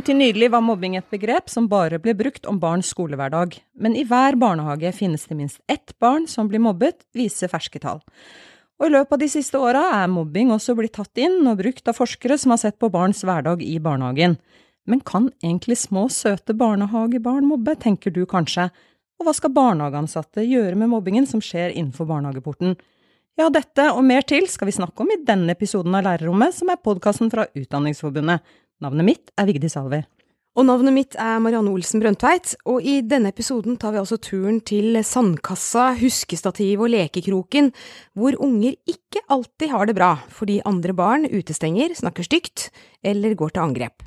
Inntil nylig var mobbing et begrep som bare ble brukt om barns skolehverdag, men i hver barnehage finnes det minst ett barn som blir mobbet, viser ferske tall. Og i løpet av de siste åra er mobbing også blitt tatt inn og brukt av forskere som har sett på barns hverdag i barnehagen. Men kan egentlig små, søte barnehagebarn mobbe, tenker du kanskje, og hva skal barnehageansatte gjøre med mobbingen som skjer innenfor barnehageporten? Ja, dette og mer til skal vi snakke om i denne episoden av Lærerrommet, som er podkasten fra Utdanningsforbundet. Navnet mitt er Vigdis Alver. Og navnet mitt er Marianne Olsen Brøndtveit, og i denne episoden tar vi altså turen til sandkassa, huskestativ og lekekroken, hvor unger ikke alltid har det bra fordi andre barn utestenger, snakker stygt eller går til angrep.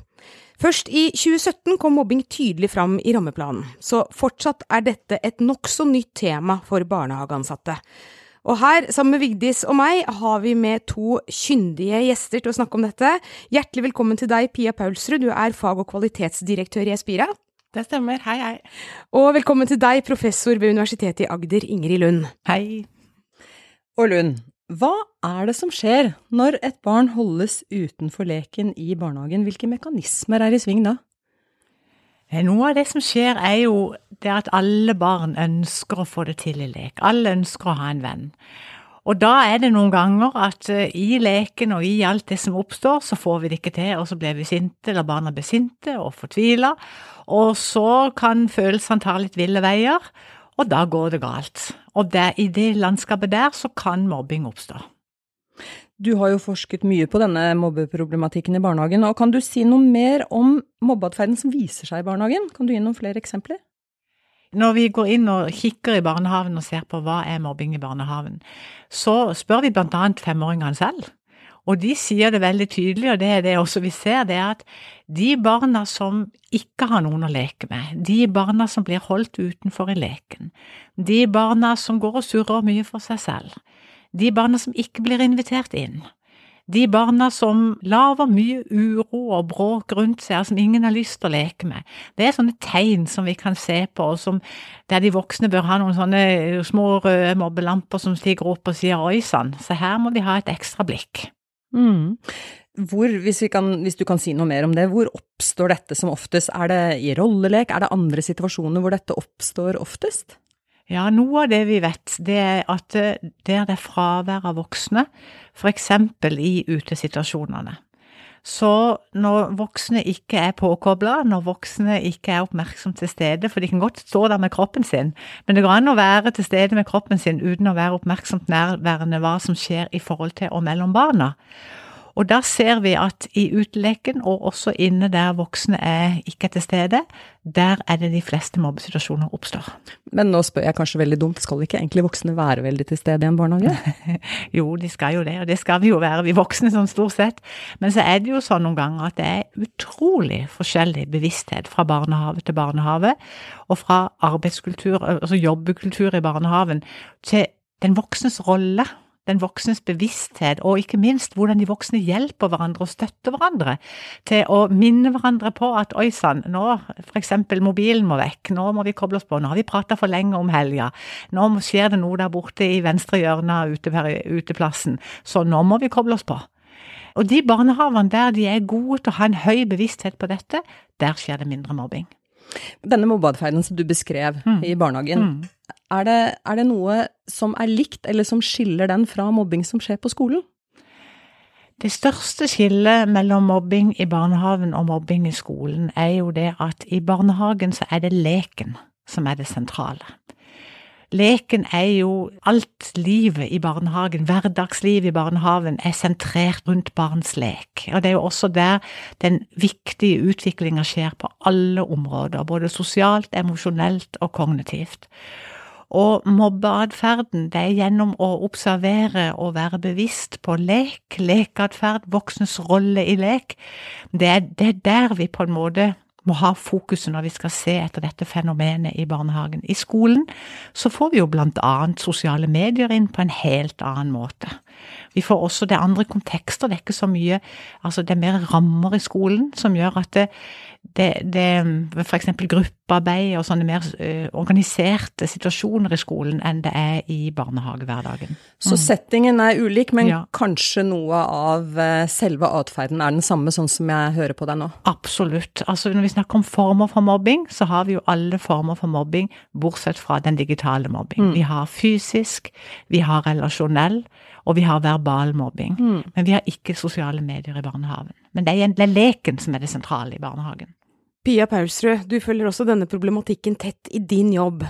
Først i 2017 kom mobbing tydelig fram i rammeplanen, så fortsatt er dette et nokså nytt tema for barnehageansatte. Og her, sammen med Vigdis og meg, har vi med to kyndige gjester til å snakke om dette. Hjertelig velkommen til deg, Pia Paulsrud, du er fag- og kvalitetsdirektør i Espira. Det stemmer, hei hei. Og velkommen til deg, professor ved Universitetet i Agder, Ingrid Lund. Hei. Og Lund, hva er det som skjer når et barn holdes utenfor leken i barnehagen? Hvilke mekanismer er i sving da? Noe av det som skjer, er jo det at alle barn ønsker å få det til i lek. Alle ønsker å ha en venn. Og da er det noen ganger at i leken og i alt det som oppstår, så får vi det ikke til, og så blir vi sinte, eller barna blir sinte og fortvila. Og så kan følelsene ta litt ville veier, og da går det galt. Og der, i det landskapet der så kan mobbing oppstå. Du har jo forsket mye på denne mobbeproblematikken i barnehagen, og kan du si noe mer om mobbeatferden som viser seg i barnehagen? Kan du gi noen flere eksempler? Når vi går inn og kikker i barnehagen og ser på hva er mobbing i barnehagen, så spør vi blant annet femåringene selv. Og de sier det veldig tydelig, og det er det også vi ser, det er at de barna som ikke har noen å leke med, de barna som blir holdt utenfor i leken, de barna som går og surrer mye for seg selv, de barna som ikke blir invitert inn, de barna som lager mye uro og bråk rundt seg, som ingen har lyst til å leke med. Det er sånne tegn som vi kan se på, som, der de voksne bør ha noen sånne små røde mobbelamper som stiger opp og sier oi sann, så her må vi ha et ekstra blikk. Mm. Hvor, hvis, kan, hvis, du kan si noe mer om det, hvor oppstår dette som oftest? Er det i rollelek, er det andre situasjoner hvor dette oppstår oftest? Ja, noe av det vi vet, det er at der det er fravær av voksne, f.eks. i utesituasjonene. Så når voksne ikke er påkobla, når voksne ikke er oppmerksom til stede, for de kan godt stå der med kroppen sin, men det går an å være til stede med kroppen sin uten å være oppmerksomt nærværende hva som skjer i forhold til og mellom barna. Og da ser vi at i uteleken, og også inne der voksne er ikke til stede, der er det de fleste mobbesituasjoner oppstår. Men nå spør jeg kanskje veldig dumt, skal ikke egentlig voksne være veldig til stede i en barnehage? jo, de skal jo det, og det skal vi jo være, vi voksne sånn stort sett. Men så er det jo sånn noen ganger at det er utrolig forskjellig bevissthet fra barnehage til barnehage, og fra arbeidskultur, altså jobbekultur i barnehagen, til den voksnes rolle den voksnes bevissthet, og ikke minst hvordan de voksne hjelper hverandre og støtter hverandre til å minne hverandre på at oi sann, nå for eksempel mobilen må vekk, nå må vi koble oss på, nå har vi prata for lenge om helga, nå skjer det noe der borte i venstre hjørne av ute, uteplassen, så nå må vi koble oss på. Og de barnehagene der de er gode til å ha en høy bevissthet på dette, der skjer det mindre mobbing. Denne mobbeatferden som du beskrev mm. i barnehagen, mm. Er, det, er, det, noe som er likt, eller som skiller den fra mobbing som skjer på skolen? Det største skillet mellom mobbing i barnehagen og mobbing i skolen er jo det at i barnehagen så er det leken som er det sentrale. Leken er jo alt livet i barnehagen, hverdagslivet i barnehagen, er sentrert rundt barns lek. Og det er jo også der den viktige utviklinga skjer på alle områder, både sosialt, emosjonelt og kognitivt. Og mobbeatferden, det er gjennom å observere og være bevisst på lek, lekeatferd, voksnes rolle i lek. Det er, det er der vi på en måte må ha fokuset når vi skal se etter dette fenomenet i barnehagen. I skolen så får vi jo blant annet sosiale medier inn på en helt annen måte. Vi får også det andre kontekster, det er ikke så mye Altså det er mer rammer i skolen som gjør at det, det, det f.eks. gruppearbeid og sånne mer organiserte situasjoner i skolen enn det er i barnehagehverdagen. Så mm. settingen er ulik, men ja. kanskje noe av selve atferden er den samme, sånn som jeg hører på deg nå? Absolutt. Altså når vi snakker om former for mobbing, så har vi jo alle former for mobbing, bortsett fra den digitale mobbing. Mm. Vi har fysisk, vi har relasjonell, og vi har verbal mobbing. Mm. Men vi har ikke sosiale medier i barnehagen. Men det det er leken som er det sentrale i barnehagen. Pia Paulsrud, du følger også denne problematikken tett i din jobb.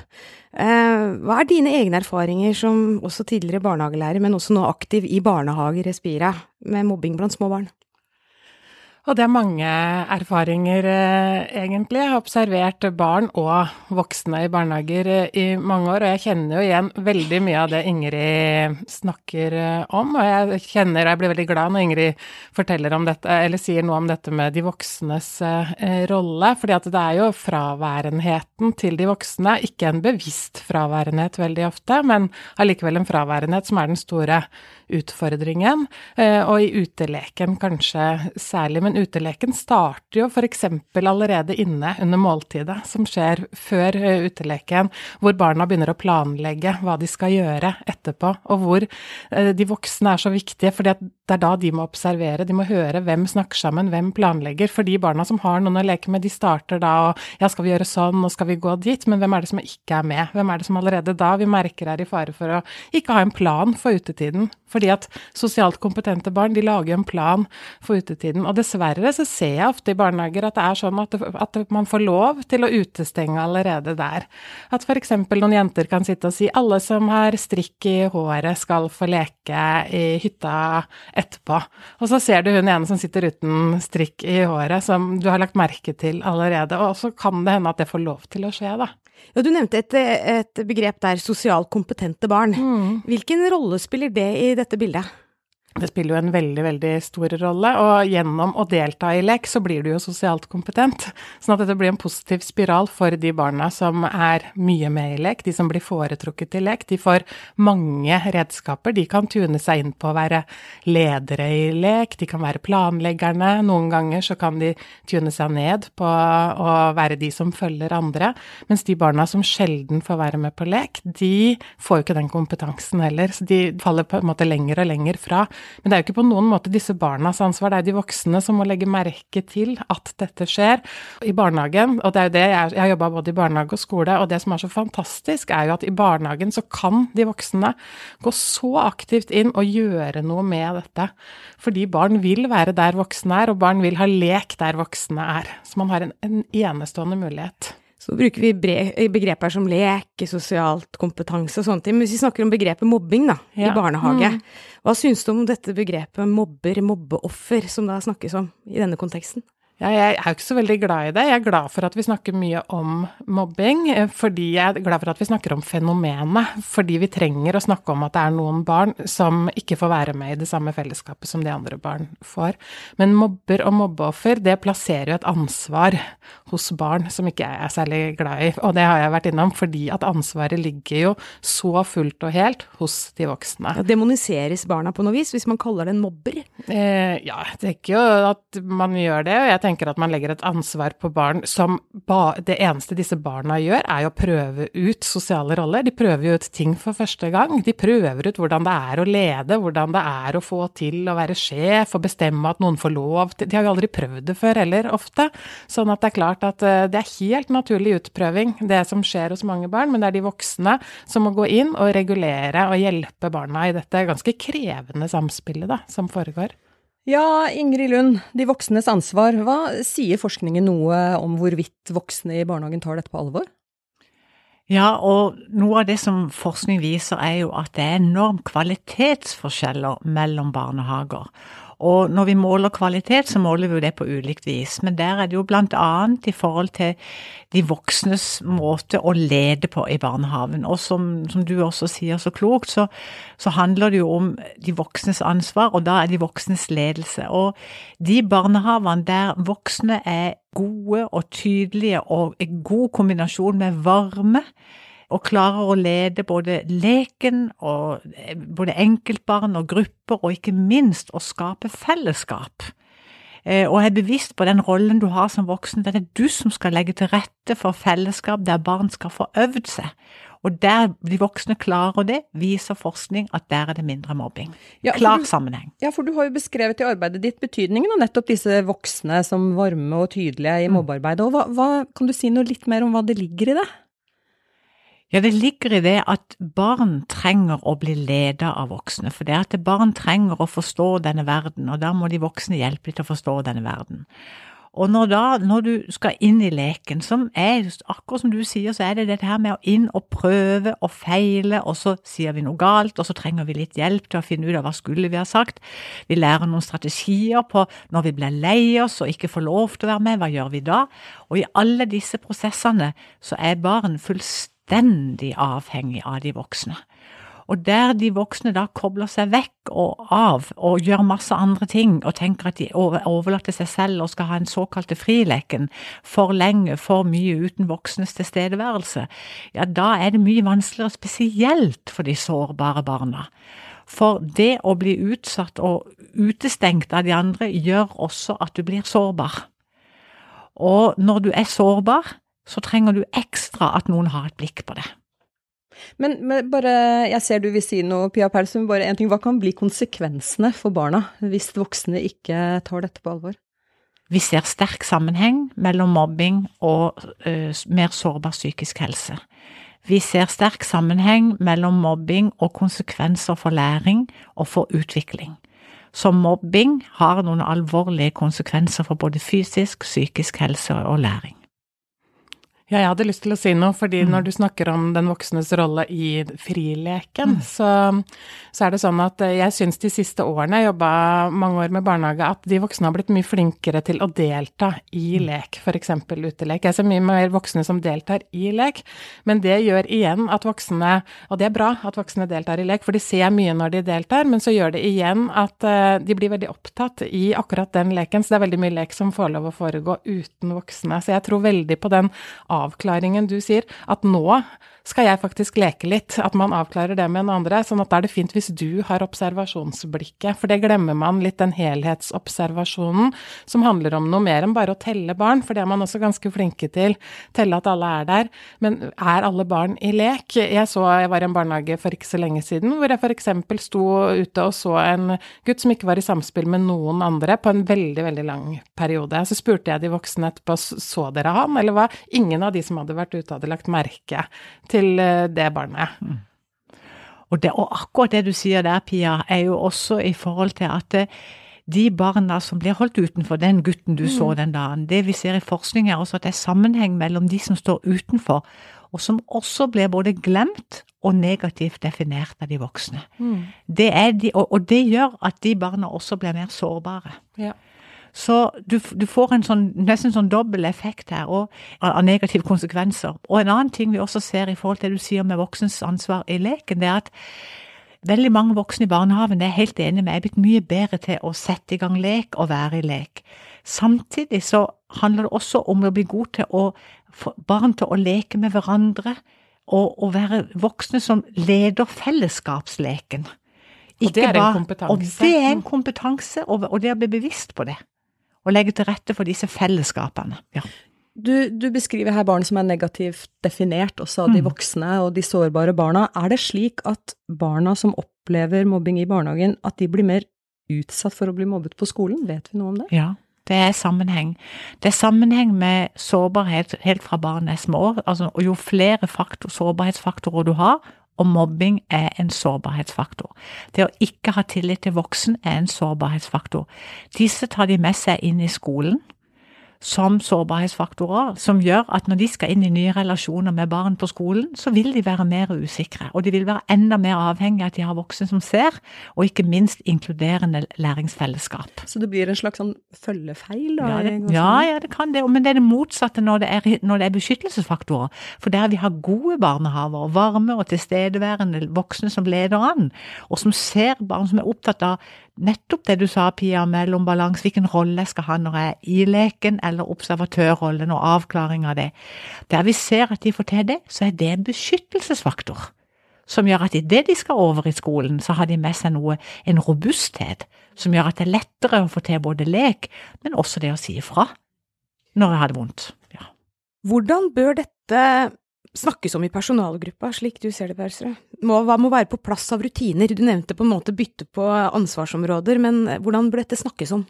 Eh, hva er dine egne erfaringer som også tidligere barnehagelærer, men også nå aktiv i barnehager, Respira, med mobbing blant små barn? Og det er mange erfaringer, eh, egentlig. Jeg har observert barn og voksne i barnehager eh, i mange år, og jeg kjenner jo igjen veldig mye av det Ingrid snakker eh, om. Og jeg kjenner, jeg blir veldig glad når Ingrid forteller om dette, eller sier noe om dette med de voksnes rolle. fordi at det er jo fraværenheten til de voksne, ikke en bevisst fraværenhet veldig ofte, men allikevel en fraværenhet som er den store utfordringen. Og i uteleken kanskje særlig. men uteleken starter jo f.eks. allerede inne under måltidet, som skjer før eh, uteleken, hvor barna begynner å planlegge hva de skal gjøre etterpå, og hvor eh, de voksne er så viktige, for det er da de må observere, de må høre hvem snakker sammen, hvem planlegger. For de barna som har noen å leke med, de starter da og ja, skal vi gjøre sånn, og skal vi gå dit, men hvem er det som ikke er med? Hvem er det som allerede da vi merker er i fare for å ikke ha en plan for utetiden? Fordi at sosialt kompetente barn, de lager en plan for utetiden. Og dessverre så ser jeg ofte i barnehager at det er sånn at, at man får lov til å utestenge allerede der. At f.eks. noen jenter kan sitte og si alle som har strikk i håret skal få leke i hytta etterpå. Og så ser du hun ene som sitter uten strikk i håret, som du har lagt merke til allerede. Og så kan det hende at det får lov til å skje, da. Ja, Du nevnte et, et begrep der, sosialt kompetente barn. Mm. Hvilken rolle spiller det i dette bildet? Det spiller jo en veldig, veldig stor rolle, og gjennom å delta i lek så blir du jo sosialt kompetent. Sånn at dette blir en positiv spiral for de barna som er mye med i lek, de som blir foretrukket i lek. De får mange redskaper. De kan tune seg inn på å være ledere i lek, de kan være planleggerne. Noen ganger så kan de tune seg ned på å være de som følger andre. Mens de barna som sjelden får være med på lek, de får jo ikke den kompetansen heller. Så de faller på en måte lenger og lenger fra. Men det er jo ikke på noen måte disse barnas ansvar, det er de voksne som må legge merke til at dette skjer. I barnehagen, og det er jo det jeg, jeg har jobba både i barnehage og skole, og det som er så fantastisk, er jo at i barnehagen så kan de voksne gå så aktivt inn og gjøre noe med dette. Fordi barn vil være der voksne er, og barn vil ha lek der voksne er. Så man har en, en enestående mulighet. Så bruker vi begreper som lek, sosialt kompetanse og sånne ting. Men hvis vi snakker om begrepet mobbing da, ja. i barnehage, mm. hva syns du om dette begrepet mobber, mobbeoffer, som det snakkes om i denne konteksten? Ja, jeg er jo ikke så veldig glad i det. Jeg er glad for at vi snakker mye om mobbing, eh, fordi jeg er glad for at vi snakker om fenomenet. Fordi vi trenger å snakke om at det er noen barn som ikke får være med i det samme fellesskapet som de andre barn får. Men mobber og mobbeoffer, det plasserer jo et ansvar hos barn som ikke jeg er særlig glad i. Og det har jeg vært innom, fordi at ansvaret ligger jo så fullt og helt hos de voksne. Ja, demoniseres barna på noe vis, hvis man kaller det en mobber? Eh, ja, jeg tenker jo at man gjør det. og jeg tenker at man legger et ansvar på barn som ba, Det eneste disse barna gjør, er jo å prøve ut sosiale roller. De prøver jo ut ting for første gang. De prøver ut hvordan det er å lede, hvordan det er å få til å være sjef og bestemme at noen får lov De har jo aldri prøvd det før heller, ofte. Sånn at det er klart at eh, det er helt naturlig utprøving, det som skjer hos mange barn. Men det er de voksne som må gå inn og regulere og hjelpe barna i dette ganske krevende samspillet da, som foregår. Ja, Ingrid Lund, de voksnes ansvar. Hva sier forskningen noe om hvorvidt voksne i barnehagen tar dette på alvor? Ja, og noe av det som forskning viser er jo at det er enorm kvalitetsforskjeller mellom barnehager. Og når vi måler kvalitet, så måler vi jo det på ulikt vis. Men der er det jo blant annet i forhold til de voksnes måte å lede på i barnehagen. Og som, som du også sier så klokt, så, så, handler det jo om de voksnes ansvar, og da er de voksnes ledelse. Og de barnehagene der voksne er gode og tydelige og en god kombinasjon med varme, og klarer å lede både leken og både enkeltbarn og grupper, og ikke minst å skape fellesskap. eh, og er bevisst på den rollen du har som voksen. Det er du som skal legge til rette for fellesskap der barn skal få øvd seg. Og der de voksne klarer det, viser forskning at der er det mindre mobbing. Ja, Klar du- sammenheng. Ja, for du har jo beskrevet i arbeidet ditt betydningen av nettopp disse voksne som varme og tydelige i mobbearbeidet. Og hva, hva, kan du si noe litt mer om hva det ligger i det? Ja, det ligger i det at barn trenger å bli ledet av voksne. For det at barn trenger å forstå denne verden, og da må de voksne hjelpe dem til å forstå denne verden. Og når, da, når du skal inn i leken, som er akkurat som du sier, så er det dette her med å inn og prøve og feile, og så sier vi noe galt, og så trenger vi litt hjelp til å finne ut av hva skulle vi ha sagt. Vi lærer noen strategier på når vi blir lei oss og ikke får lov til å være med, hva gjør vi da? Og i alle disse prosessene så er barn fullstendig avhengig av de voksne. Og der de voksne da kobler seg vekk og av og gjør masse andre ting og tenker at de over- overlater seg selv og skal ha en såkalte frileken for lenge, for mye uten voksnes tilstedeværelse, ja da er det mye vanskeligere spesielt for de sårbare barna. For det å bli utsatt og utestengt av de andre gjør også at du blir sårbar. Og når du er sårbar, så trenger du ekstra at noen har et blikk på det. Men, men bare, jeg ser du vil si noe, Pia Persum. bare en ting. Hva kan bli konsekvensene for barna hvis voksne ikke tar dette på alvor? Vi ser sterk sammenheng mellom mobbing og ø, mer sårbar psykisk helse. Vi ser sterk sammenheng mellom mobbing og konsekvenser for læring og for utvikling. Så mobbing har noen alvorlige konsekvenser for både fysisk, psykisk helse og læring. Ja, jeg hadde lyst til å si noe, fordi Mm. når du snakker om den voksnes rolle i frileken, så, så er det sånn at eh, jeg syns de siste årene, jeg jobba mange år med barnehage, at de voksne har blitt mye flinkere til å delta i lek, f.eks. utelek. Jeg ser mye mer voksne som deltar i lek, men det gjør igjen at voksne, og det er bra at voksne deltar i lek, for de ser mye når de deltar, men så gjør det igjen at eh, de blir veldig opptatt i akkurat den leken, så det er veldig mye lek som får lov å foregå uten voksne. Så jeg tror veldig på den avklaringen du sier, at nå skal jeg faktisk leke litt, at man avklarer det med en andre, sånn at da er det fint hvis du har observasjonsblikket, for det glemmer man litt, den helhetsobservasjonen som handler om noe mer enn bare å telle barn, for det er man også ganske flinke til, telle at alle er der, men er alle barn i lek? Jeg så, jeg var i en barnehage for ikke så lenge siden, hvor jeg eksempel sto ute og så en gutt som ikke var i samspill med noen andre på en veldig, veldig lang periode. Så spurte jeg de voksne etterpå, så dere han, eller hva? Ingen av de som hadde vært ute hadde lagt merke til eh, det barnet. Og, det, og akkurat det du sier der, Pia, er jo også i forhold til at eh, de barna som blir holdt utenfor, den gutten du så den dagen, det vi ser i forskning er også at det er sammenheng mellom de som står utenfor, og som også blir både glemt og negativt definert av de voksne. Det er de, og, og det gjør at de barna også blir mer sårbare. Ja. Så du, du får en sånn, nesten sånn dobbel effekt her og, av negative konsekvenser. Og en annen ting vi også ser i forhold til det du sier med voksens ansvar i leken, det er at veldig mange voksne i barnehagen er helt enig med, er blitt mye bedre til å sette i gang lek og være i lek. Samtidig så handler det også om å bli god til å få barn til å leke med hverandre, og, å være voksne som leder fellesskapsleken. Og det er en bare- kompetanse. Og det er en kompetanse, og, og det å bli bevisst på det. Og legge til rette for disse fellesskapene. Ja. Du, du beskriver her barn som er negativt definert, også av de Mm. voksne og de sårbare barna. Er det slik at barna som opplever mobbing i barnehagen, at de blir mer utsatt for å bli mobbet på skolen? Vet vi noe om det? Ja, det er sammenheng. Det er sammenheng med sårbarhet helt fra barn er små. Altså, og jo flere faktor, sårbarhetsfaktorer du har, og mobbing er en sårbarhetsfaktor. Det å ikke ha tillit til voksen er en sårbarhetsfaktor. Disse tar de med seg inn i skolen som sårbarhetsfaktorer, som gjør at når de skal inn i nye relasjoner med barn på skolen, så vil de være mer usikre. Og de vil være enda mer avhengig av at de har voksne som ser, og ikke minst inkluderende læringsfellesskap. Så det blir en slags sånn følgefeil? Da, Ja, det, ja, ja, det kan det, men det er det motsatte når det er, når det er beskyttelsesfaktorer. For der vi har gode barnehaver, varme og tilstedeværende voksne som leder an, og som ser barn som er opptatt av nettopp det du sa, Pia, mellom balanse, hvilken rolle jeg skal ha når jeg er i leken, eller observatørrollen og avklaring av det. Der vi ser at de får til det, så er det en beskyttelsesfaktor som gjør at idet de skal over i skolen, så har de med seg noe, en robusthet, som gjør at det er lettere å få til både lek, men også det å si ifra når jeg har det vondt. Ja. Hvordan bør dette snakkes om i personalgruppa, slik du ser det, Persrud? Hva må være på plass av rutiner? Du nevnte på en måte bytte på ansvarsområder, men hvordan bør dette snakkes om?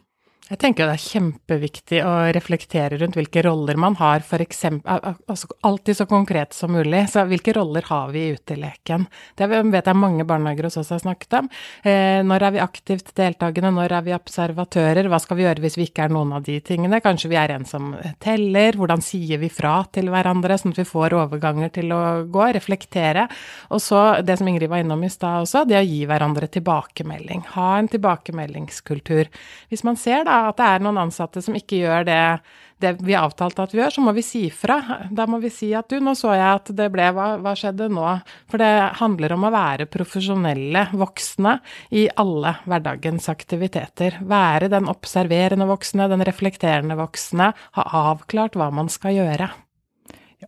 Jeg tenker det er kjempeviktig å reflektere rundt hvilke roller man har, for eksempel, altså alltid så konkret som mulig. Så hvilke roller har vi i uteleken? Det vet jeg mange barnehager hos oss har snakket om. Eh, når er vi aktivt deltakende, når er vi observatører, hva skal vi gjøre hvis vi ikke er noen av de tingene? Kanskje vi er en som teller, hvordan sier vi fra til hverandre, sånn at vi får overganger til å gå, reflektere. Og så det som Ingrid var innom i stad også, det å gi hverandre tilbakemelding. Ha en tilbakemeldingskultur. Hvis man ser da at det er noen ansatte som ikke gjør det, det vi har avtalt at vi gjør, så må vi si fra. Da må vi si at du, nå så jeg at det ble hva, hva skjedde nå? For det handler om å være profesjonelle voksne i alle hverdagens aktiviteter. Være den observerende voksne, den reflekterende voksne, ha avklart hva man skal gjøre.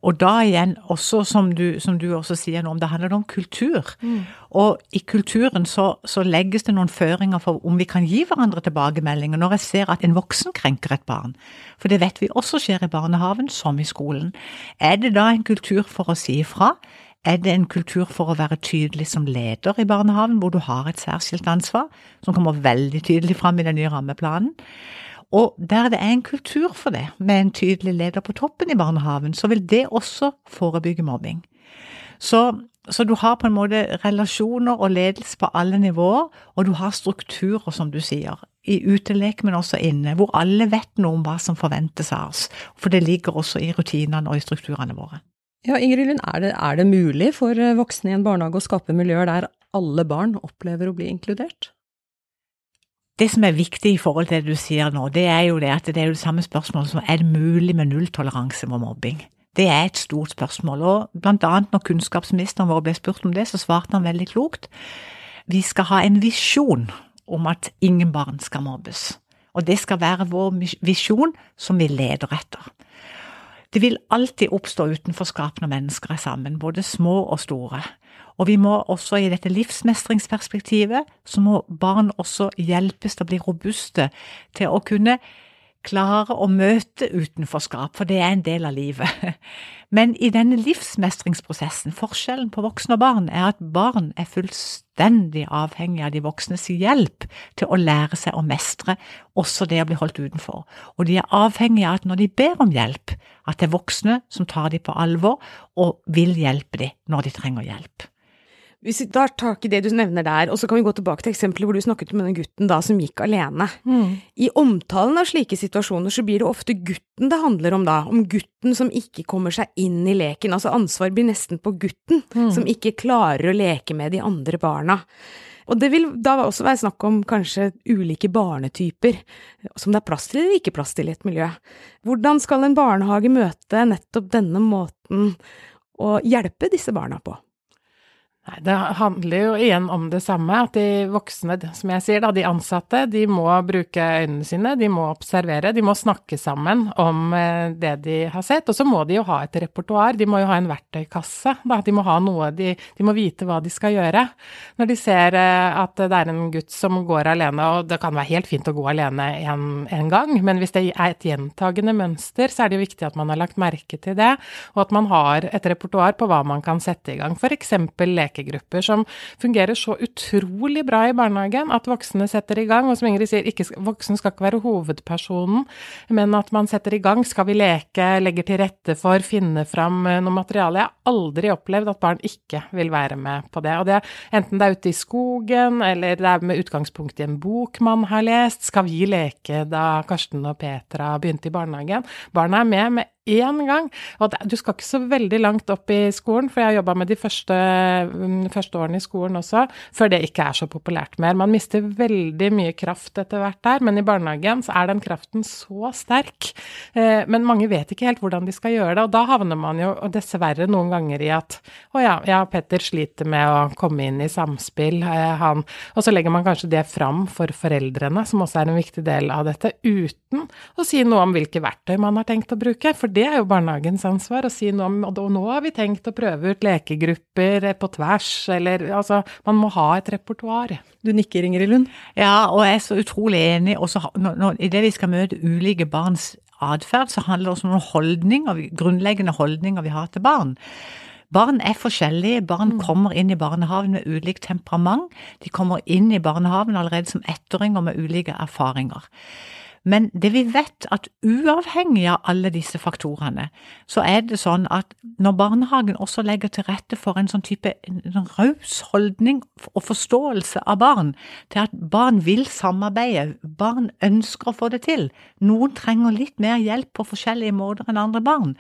Og da igjen, også som du, som du også sier nå, om det handler om kultur. Mm. Og i kulturen så, så, legges det noen føringer for om vi kan gi hverandre tilbakemeldinger når jeg ser at en voksen krenker et barn. For det vet vi også skjer i barnehaven, som i skolen. Er det da en kultur for å si ifra? Er det en kultur for å være tydelig som leder i barnehaven, hvor du har et særskilt ansvar, som kommer veldig tydelig fram i den nye rammeplanen? Og der det er en kultur for det, med en tydelig leder på toppen i barnehagen, så vil det også forebygge mobbing. Så, så, du har på en måte relasjoner og ledelse på alle nivåer, og du har strukturer, som du sier, i utelek, men også inne, hvor alle vet noe om hva som forventes av oss. For det ligger også i rutinene og i strukturene våre. Ja, Ingrid Lund, er det, er det mulig for voksne i en barnehage å skape miljøer der alle barn opplever å bli inkludert? Det som er viktig i forhold til det du sier nå, det er jo det at det er jo det samme spørsmålet som er det mulig med nulltoleranse mot mobbing. Det er et stort spørsmål, og blant annet når kunnskapsministeren vår ble spurt om det, så svarte han veldig klokt. Vi skal ha en visjon om at ingen barn skal mobbes. Og det skal være vår visjon som vi leder etter. Det vil alltid oppstå utenforskap når mennesker er sammen, både små og store. Og vi må også i dette livsmestringsperspektivet, så må barn også hjelpes til å bli robuste til å kunne klare å møte utenforskap, for det er en del av livet. Men i denne livsmestringsprosessen, forskjellen på voksne og barn, er at barn er fullstendig avhengig av de voksnes hjelp til å lære seg å mestre også det å bli holdt utenfor. Og de er avhengig av at når de ber om hjelp, at det er voksne som tar dem på alvor og vil hjelpe dem når de trenger hjelp. Hvis vi tar tak i det du nevner der, og så kan vi gå tilbake til eksempelet hvor du snakket med den gutten da som gikk alene. Mm. I omtalen av slike situasjoner så blir det ofte gutten det handler om da, om gutten som ikke kommer seg inn i leken. Altså ansvar blir nesten på gutten, mm. som ikke klarer å leke med de andre barna. Og det vil da også være snakk om kanskje ulike barnetyper, som det er plass til eller ikke plass til i et miljø. Hvordan skal en barnehage møte nettopp denne måten å hjelpe disse barna på? Nei, Det handler jo igjen om det samme, at de voksne, som jeg sier, da, de ansatte, de må bruke øynene sine, de må observere, de må snakke sammen om eh, det de har sett. Og så må de jo ha et repertoar, de må jo ha en verktøykasse. Da. De må ha noe, de, de, må vite hva de skal gjøre. Når de ser eh, at det er en gutt som går alene, og det kan være helt fint å gå alene en, en gang, men hvis det er et gjentagende mønster, så er det jo viktig at man har lagt merke til det, og at man har et repertoar på hva man kan sette i gang. F.eks. leke lekegrupper som fungerer så utrolig bra i barnehagen at voksne setter i gang. Og som Ingrid sier, ikke, voksne skal ikke være hovedpersonen, men at man setter i gang. Skal vi leke, legger til rette for, finne fram eh, noe materiale. Jeg har aldri opplevd at barn ikke vil være med på det. Og det enten det er ute i skogen, eller det er med utgangspunkt i en bok man har lest. Skal vi leke da Karsten og Petra begynte i barnehagen? Barna er med med én gang. Og du skal ikke så veldig langt opp i skolen, for jeg har jobba med de første, mm, første, årene i skolen også, før det ikke er så populært mer. Man mister veldig mye kraft etter hvert der, men i barnehagen så er den kraften så sterk. Eh, men mange vet ikke helt hvordan de skal gjøre det, og da havner man jo dessverre noen ganger i at å ja, ja, Petter sliter med å komme inn i samspill, eh, han Og så legger man kanskje det fram for foreldrene, som også er en viktig del av dette, uten å si noe om hvilke verktøy man har tenkt å bruke. for det er jo barnehagens ansvar å si noe om Og nå har vi tenkt å prøve ut lekegrupper på tvers, eller altså Man må ha et repertoar. Du nikker, Ingrid Lund. Ja, og jeg er så utrolig enig. Også, når, I det vi skal møte ulike barns atferd, så handler det også om noen holdninger, grunnleggende holdninger vi har til barn. Barn er forskjellige. Barn mm. kommer inn i barnehagen med ulikt temperament. De kommer inn i barnehagen allerede som ettåringer med ulike erfaringer. Men det vi vet, at uavhengig av alle disse faktorene, så er det sånn at når barnehagen også legger til rette for en sånn type en raus holdning og forståelse av barn, til at barn vil samarbeide, barn ønsker å få det til, noen trenger litt mer hjelp på forskjellige måter enn andre barn,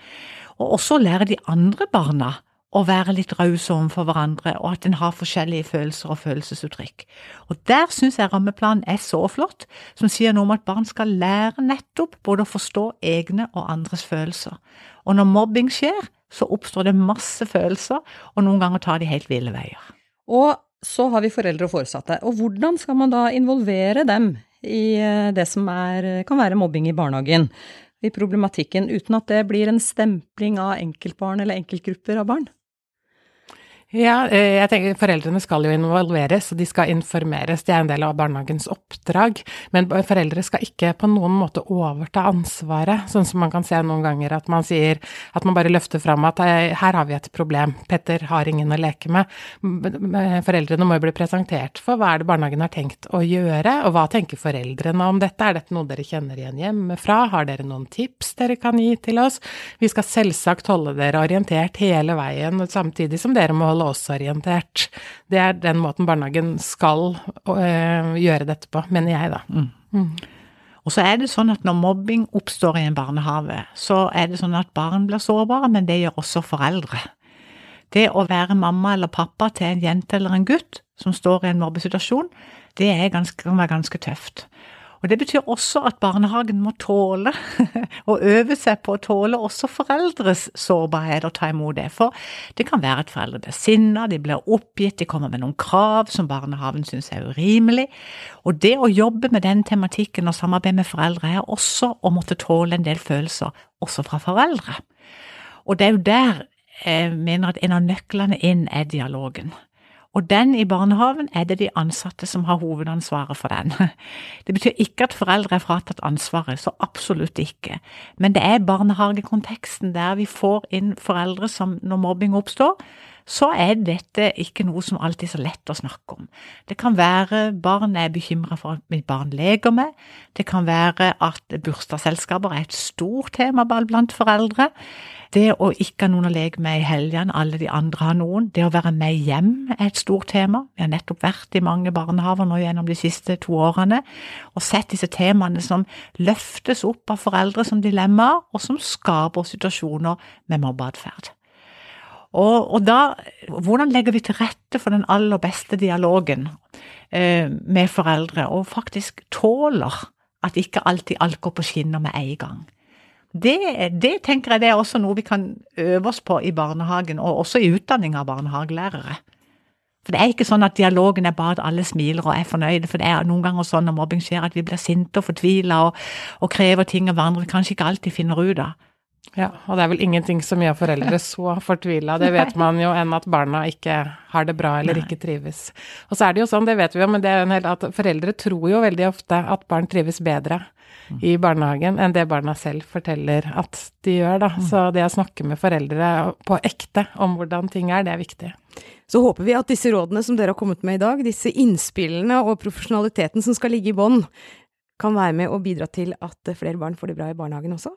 og også lære de andre barna å være litt rause overfor hverandre, og at en har forskjellige følelser og følelsesuttrykk. Og Der syns jeg rammeplanen er så flott, som sier noe om at barn skal lære nettopp både å forstå egne og andres følelser. Og når mobbing skjer, så oppstår det masse følelser, og noen ganger tar de helt ville veier. Og så har vi foreldre og foresatte. Og hvordan skal man da involvere dem i eh, det som er, kan være mobbing i barnehagen? I problematikken, uten at det blir en stempling av enkeltbarn eller enkeltgrupper av barn? Ja, eh, jeg tenker foreldrene skal jo involveres, og de skal informeres. Det er en del av barnehagens oppdrag. Men foreldre skal ikke på noen måte overta ansvaret, sånn som man kan se noen ganger at man sier at man bare løfter fram at her har vi et problem, Petter har ingen å leke med. Foreldrene må jo bli presentert for hva er det barnehagen har tenkt å gjøre, og hva tenker foreldrene om dette? Er dette noe dere kjenner igjen hjemmefra? Har dere noen tips dere kan gi til oss? Vi skal selvsagt holde dere orientert hele veien, samtidig som dere må holde oss orientert. Det er den måten barnehagen skal øh, gjøre dette på, mener jeg, da. Mm. Mm. Og så er det sånn at når mobbing oppstår i en barnehage, så er det sånn at barn blir sårbare, men det gjør også foreldre. Det å være mamma eller pappa til en jente eller en gutt som står i en mobbesituasjon, det ganske, kan være ganske tøft. Og Det betyr også at barnehagen må tåle og øve seg på å tåle også foreldres sårbarhet og ta imot det. For det kan være at foreldre blir sinna, de blir oppgitt, de kommer med noen krav som barnehagen syns er urimelig. Og det å jobbe med den tematikken og samarbeide med foreldre er også å måtte tåle en del følelser, også fra foreldre. Og det er jo der jeg mener at en av nøklene inn er dialogen. Og den i barnehagen er det de ansatte som har hovedansvaret for den. Det betyr ikke at foreldre er fratatt ansvaret, så absolutt ikke. Men det er barnehagekonteksten der vi får inn foreldre som når mobbing oppstår, så er dette ikke noe som alltid er så lett å snakke om. Det kan være barn er bekymra for at mitt barn leker med, det kan være at bursdagsselskaper er et stort tema blant foreldre. Det å ikke ha noen å leke med i helgene, alle de andre har noen. Det å være med hjem er et stort tema. Vi har nettopp vært i mange barnehaver nå gjennom de siste to årene og sett disse temaene som løftes opp av foreldre som dilemmaer, og som skaper situasjoner med mobbeatferd. Og, og, da, hvordan legger vi til rette for den aller beste dialogen eh, med foreldre, og faktisk tåler at ikke alltid alt går på skinner med en gang? Det, det, tenker jeg det er også noe vi kan øve oss på i barnehagen, og også i utdanning av barnehagelærere. For det er ikke sånn at dialogen er bare at alle smiler og er fornøyde, for det er noen ganger sånn når mobbing skjer at vi blir sinte og fortvila og, og krever ting av hverandre vi kanskje ikke alltid finner ut av. Ja, og det er vel ingenting som gjør foreldre så fortvila, det vet man jo, enn at barna ikke har det bra eller ikke trives. Og så er det jo sånn, det vet vi jo, men det er jo en hel, at foreldre tror jo veldig ofte at barn trives bedre i barnehagen enn det barna selv forteller at de gjør, da. Så det å snakke med foreldre på ekte om hvordan ting er, det er viktig. Så håper vi at disse rådene som dere har kommet med i dag, disse innspillene og profesjonaliteten som skal ligge i bånn, kan være med og bidra til at flere barn får det bra i barnehagen også.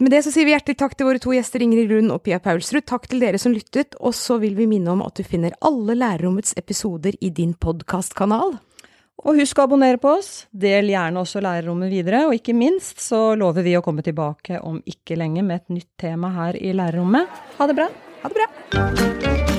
Med det så sier vi hjertelig takk til våre to gjester Ingrid Lund og Pia Paulsrud. Takk til dere som lyttet, og så vil vi minne om at du finner alle Lærerrommets episoder i din podkastkanal. Og husk å abonnere på oss, del gjerne også Lærerrommet videre, og ikke minst så lover vi å komme tilbake om ikke lenge med et nytt tema her i Lærerrommet. Ha det bra! Ha det bra!